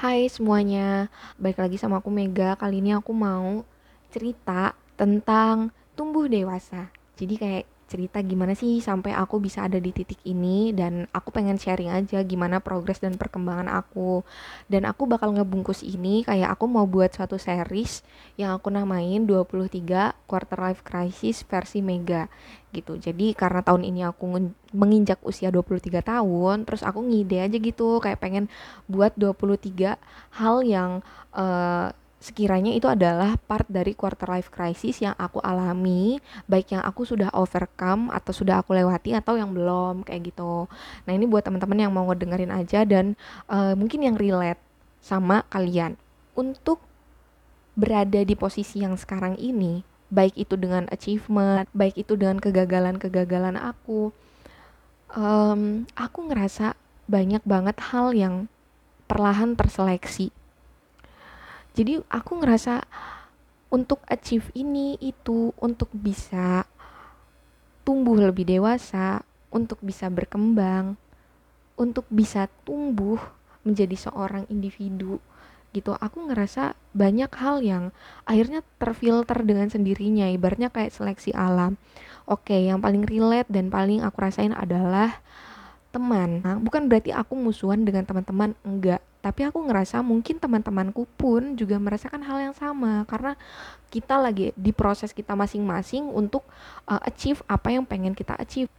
Hai semuanya, balik lagi sama aku Mega. Kali ini aku mau cerita tentang tumbuh dewasa. Jadi kayak cerita gimana sih sampai aku bisa ada di titik ini dan aku pengen sharing aja gimana progres dan perkembangan aku. Dan aku bakal ngebungkus ini kayak aku mau buat suatu series yang aku namain 23 Quarter Life Crisis versi Mega gitu. Jadi karena tahun ini aku menginjak usia 23 tahun, terus aku ngide aja gitu kayak pengen buat 23 hal yang uh, sekiranya itu adalah part dari quarter life crisis yang aku alami, baik yang aku sudah overcome atau sudah aku lewati atau yang belum kayak gitu. Nah, ini buat teman-teman yang mau ngedengerin aja dan uh, mungkin yang relate sama kalian. Untuk berada di posisi yang sekarang ini, baik itu dengan achievement, baik itu dengan kegagalan-kegagalan aku, um, aku ngerasa banyak banget hal yang perlahan terseleksi jadi aku ngerasa untuk achieve ini itu untuk bisa tumbuh lebih dewasa untuk bisa berkembang untuk bisa tumbuh menjadi seorang individu gitu. Aku ngerasa banyak hal yang akhirnya terfilter dengan sendirinya ibaratnya kayak seleksi alam. Oke yang paling relate dan paling aku rasain adalah teman nah, bukan berarti aku musuhan dengan teman-teman enggak tapi aku ngerasa mungkin teman-temanku pun juga merasakan hal yang sama karena kita lagi di proses kita masing-masing untuk uh, achieve apa yang pengen kita achieve.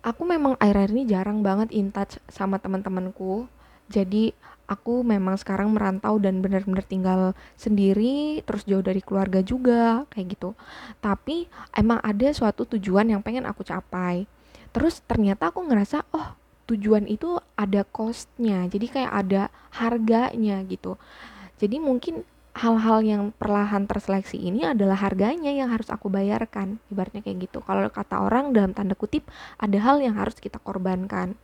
Aku memang akhir-akhir ini jarang banget in touch sama teman-temanku. Jadi aku memang sekarang merantau dan benar-benar tinggal sendiri, terus jauh dari keluarga juga, kayak gitu. Tapi emang ada suatu tujuan yang pengen aku capai. Terus ternyata aku ngerasa, oh tujuan itu ada costnya jadi kayak ada harganya gitu. Jadi mungkin hal-hal yang perlahan terseleksi ini adalah harganya yang harus aku bayarkan ibaratnya kayak gitu. Kalau kata orang dalam tanda kutip ada hal yang harus kita korbankan.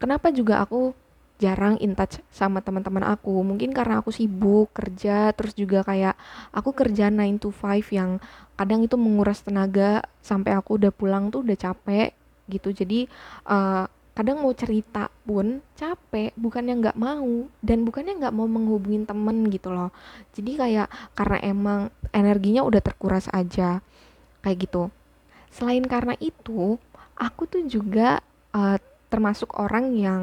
Kenapa juga aku jarang in touch sama teman-teman aku? Mungkin karena aku sibuk kerja terus juga kayak aku kerja 9 to 5 yang kadang itu menguras tenaga sampai aku udah pulang tuh udah capek gitu. Jadi uh, kadang mau cerita pun capek bukannya nggak mau dan bukannya nggak mau menghubungin temen gitu loh. Jadi kayak karena emang energinya udah terkuras aja kayak gitu. Selain karena itu aku tuh juga uh, termasuk orang yang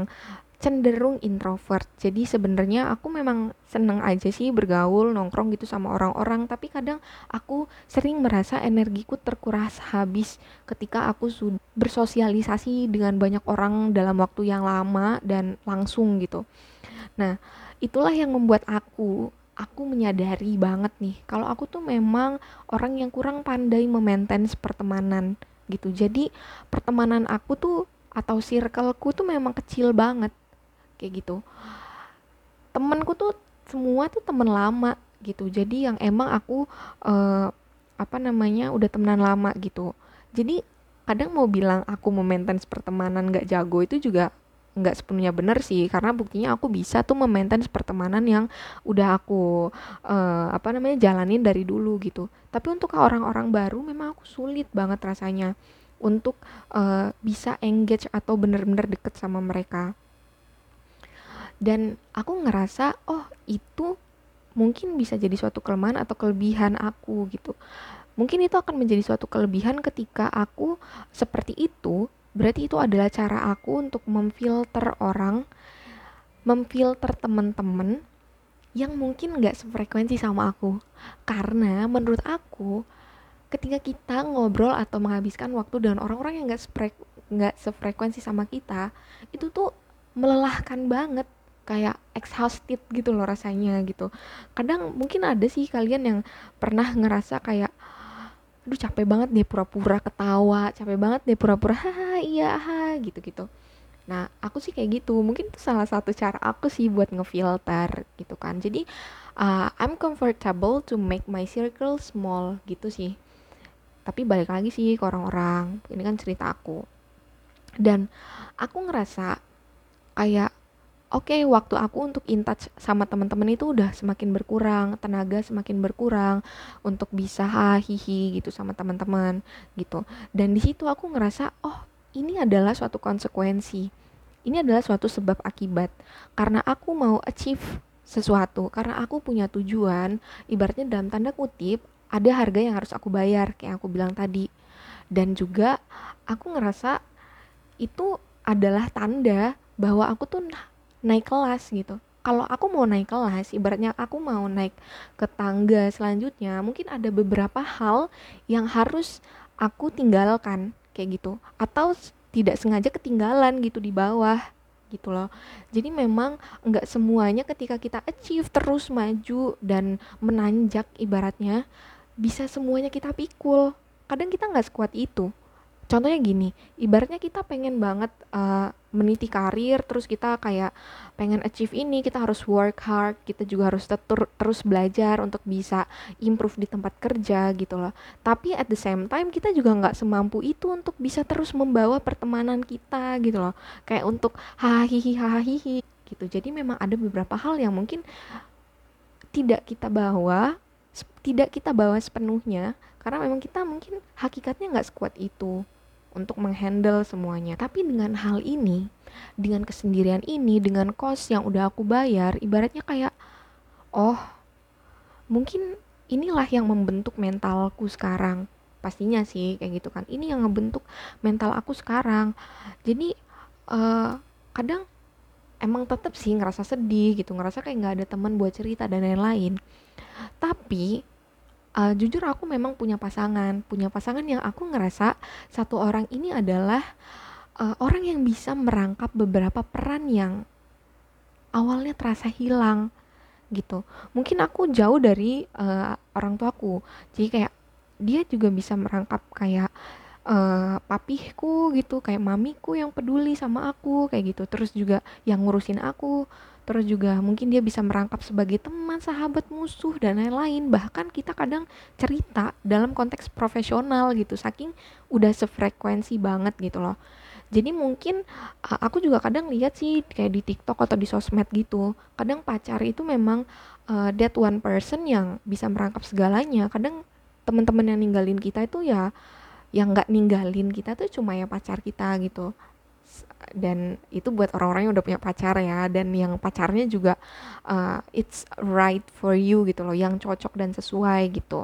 cenderung introvert. Jadi sebenarnya aku memang seneng aja sih bergaul, nongkrong gitu sama orang-orang, tapi kadang aku sering merasa energiku terkuras habis ketika aku sudah bersosialisasi dengan banyak orang dalam waktu yang lama dan langsung gitu. Nah, itulah yang membuat aku aku menyadari banget nih kalau aku tuh memang orang yang kurang pandai memaintain pertemanan gitu. Jadi pertemanan aku tuh atau circleku tuh memang kecil banget kayak gitu. Temenku tuh semua tuh temen lama gitu. Jadi yang emang aku uh, apa namanya udah temenan lama gitu. Jadi kadang mau bilang aku memaintain pertemanan gak jago itu juga nggak sepenuhnya benar sih. Karena buktinya aku bisa tuh memaintain pertemanan yang udah aku uh, apa namanya jalanin dari dulu gitu. Tapi untuk orang-orang baru memang aku sulit banget rasanya untuk uh, bisa engage atau bener-bener deket sama mereka dan aku ngerasa oh itu mungkin bisa jadi suatu kelemahan atau kelebihan aku gitu. Mungkin itu akan menjadi suatu kelebihan ketika aku seperti itu berarti itu adalah cara aku untuk memfilter orang memfilter teman-teman yang mungkin nggak sefrekuensi sama aku. Karena menurut aku ketika kita ngobrol atau menghabiskan waktu dengan orang-orang yang nggak nggak sefrekuensi sama kita itu tuh melelahkan banget kayak exhausted gitu loh rasanya gitu. Kadang mungkin ada sih kalian yang pernah ngerasa kayak aduh capek banget deh pura-pura ketawa capek banget deh pura-pura haha iya ha gitu gitu nah aku sih kayak gitu. Mungkin itu salah satu cara aku sih buat ngefilter gitu kan. Jadi uh, I'm comfortable to make my circle small gitu sih. Tapi balik lagi sih ke orang-orang. Ini kan cerita aku. Dan aku ngerasa kayak oke okay, waktu aku untuk in touch sama teman-teman itu udah semakin berkurang tenaga semakin berkurang untuk bisa hahihi gitu sama teman-teman gitu. Dan di situ aku ngerasa oh ini adalah suatu konsekuensi. Ini adalah suatu sebab akibat. Karena aku mau achieve sesuatu karena aku punya tujuan ibaratnya dalam tanda kutip ada harga yang harus aku bayar kayak aku bilang tadi. Dan juga aku ngerasa itu adalah tanda bahwa aku tuh naik kelas gitu kalau aku mau naik kelas, ibaratnya aku mau naik ke tangga selanjutnya, mungkin ada beberapa hal yang harus aku tinggalkan kayak gitu atau tidak sengaja ketinggalan gitu di bawah gitu loh. Jadi memang nggak semuanya ketika kita achieve terus maju dan menanjak ibaratnya bisa semuanya kita pikul. Kadang kita nggak sekuat itu contohnya gini ibaratnya kita pengen banget uh, meniti karir terus kita kayak pengen achieve ini kita harus work hard kita juga harus tetur, terus belajar untuk bisa improve di tempat kerja gitu loh. Tapi at the same time kita juga nggak semampu itu untuk bisa terus membawa pertemanan kita gitu loh. Kayak untuk hahihi hahihi gitu. Jadi memang ada beberapa hal yang mungkin tidak kita bawa tidak kita bawa sepenuhnya karena memang kita mungkin hakikatnya nggak sekuat itu untuk menghandle semuanya. Tapi dengan hal ini, dengan kesendirian ini, dengan kos yang udah aku bayar, ibaratnya kayak, oh, mungkin inilah yang membentuk mentalku sekarang. Pastinya sih kayak gitu kan. Ini yang ngebentuk mental aku sekarang. Jadi uh, kadang emang tetap sih ngerasa sedih gitu, ngerasa kayak nggak ada teman buat cerita dan lain-lain. Tapi uh, jujur aku memang punya pasangan punya pasangan yang aku ngerasa satu orang ini adalah uh, orang yang bisa merangkap beberapa peran yang awalnya terasa hilang gitu. Mungkin aku jauh dari uh, orang tuaku. Jadi kayak dia juga bisa merangkap kayak uh, papihku gitu kayak mamiku yang peduli sama aku kayak gitu. Terus juga yang ngurusin aku terus juga mungkin dia bisa merangkap sebagai teman, sahabat, musuh dan lain-lain. Bahkan kita kadang cerita dalam konteks profesional gitu, saking udah sefrekuensi banget gitu loh. Jadi mungkin aku juga kadang lihat sih kayak di TikTok atau di sosmed gitu. Kadang pacar itu memang uh, that one person yang bisa merangkap segalanya. Kadang teman-teman yang ninggalin kita itu ya yang nggak ninggalin kita tuh cuma ya pacar kita gitu dan itu buat orang-orang yang udah punya pacar ya dan yang pacarnya juga uh, it's right for you gitu loh yang cocok dan sesuai gitu.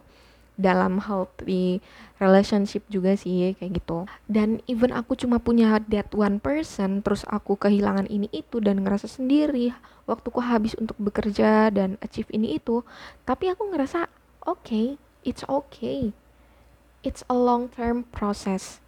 Dalam healthy relationship juga sih kayak gitu. Dan even aku cuma punya that one person terus aku kehilangan ini itu dan ngerasa sendiri waktuku habis untuk bekerja dan achieve ini itu tapi aku ngerasa oke okay, it's okay. It's a long term process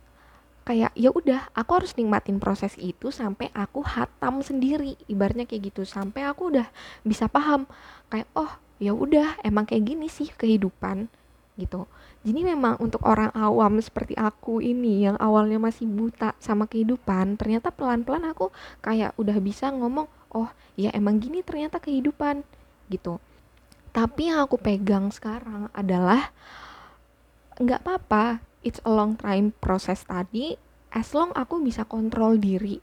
kayak ya udah aku harus nikmatin proses itu sampai aku hatam sendiri ibaratnya kayak gitu. Sampai aku udah bisa paham kayak oh ya udah emang kayak gini sih kehidupan gitu. Jadi memang untuk orang awam seperti aku ini yang awalnya masih buta sama kehidupan ternyata pelan-pelan aku kayak udah bisa ngomong oh ya emang gini ternyata kehidupan gitu. Tapi yang aku pegang sekarang adalah nggak apa-apa it's a long time proses tadi as long aku bisa kontrol diri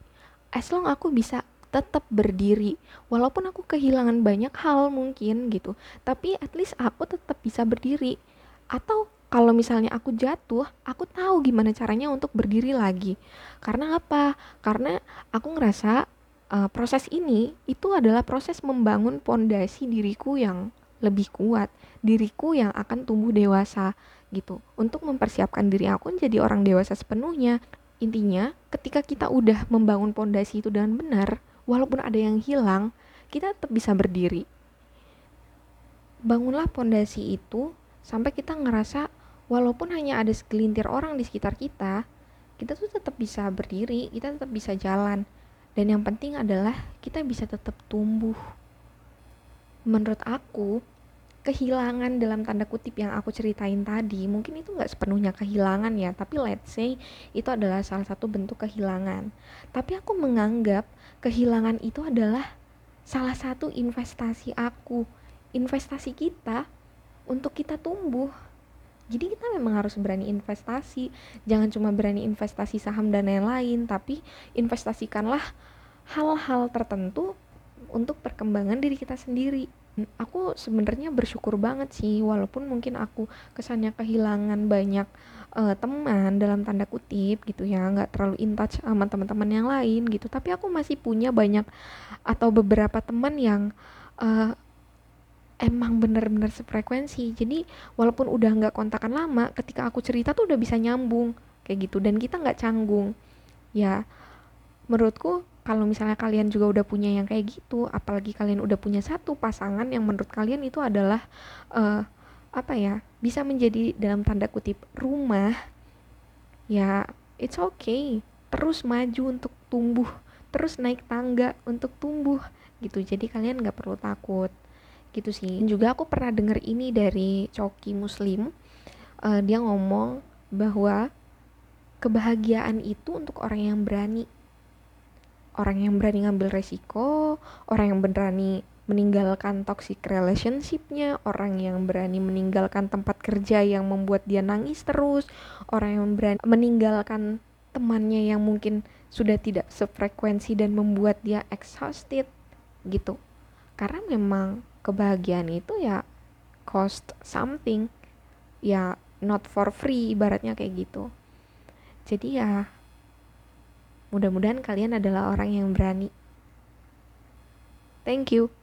as long aku bisa tetap berdiri walaupun aku kehilangan banyak hal mungkin gitu tapi at least aku tetap bisa berdiri. Atau kalau misalnya aku jatuh aku tahu gimana caranya untuk berdiri lagi. Karena apa? Karena aku ngerasa uh, proses ini itu adalah proses membangun pondasi diriku yang lebih kuat diriku yang akan tumbuh dewasa gitu. Untuk mempersiapkan diri aku menjadi orang dewasa sepenuhnya intinya ketika kita udah membangun pondasi itu dengan benar walaupun ada yang hilang kita tetap bisa berdiri. Bangunlah pondasi itu sampai kita ngerasa walaupun hanya ada segelintir orang di sekitar kita kita tuh tetap bisa berdiri kita tetap bisa jalan. Dan yang penting adalah kita bisa tetap tumbuh. Menurut aku kehilangan dalam tanda kutip yang aku ceritain tadi mungkin itu nggak sepenuhnya kehilangan ya tapi let's say itu adalah salah satu bentuk kehilangan. Tapi aku menganggap kehilangan itu adalah salah satu investasi aku investasi kita untuk kita tumbuh. Jadi kita memang harus berani investasi jangan cuma berani investasi saham dan lain-lain tapi investasikanlah hal-hal tertentu untuk perkembangan diri kita sendiri aku sebenarnya bersyukur banget sih walaupun mungkin aku kesannya kehilangan banyak uh, teman dalam tanda kutip gitu ya nggak terlalu in touch sama teman-teman yang lain gitu. Tapi aku masih punya banyak atau beberapa teman yang uh, emang bener-bener sefrekuensi. Jadi walaupun udah nggak kontakan lama ketika aku cerita tuh udah bisa nyambung kayak gitu. Dan kita nggak canggung. Ya menurutku kalau misalnya kalian juga udah punya yang kayak gitu apalagi kalian udah punya satu pasangan yang menurut kalian itu adalah uh, apa ya bisa menjadi dalam tanda kutip rumah ya it's okay. Terus maju untuk tumbuh terus naik tangga untuk tumbuh gitu. Jadi kalian nggak perlu takut gitu sih. Juga aku pernah denger ini dari Coki Muslim uh, dia ngomong bahwa kebahagiaan itu untuk orang yang berani orang yang berani ngambil resiko, orang yang berani meninggalkan toxic relationshipnya, orang yang berani meninggalkan tempat kerja yang membuat dia nangis terus, orang yang berani meninggalkan temannya yang mungkin sudah tidak sefrekuensi dan membuat dia exhausted gitu. Karena memang kebahagiaan itu ya cost something, ya not for free ibaratnya kayak gitu. Jadi ya Mudah-mudahan kalian adalah orang yang berani. Thank you.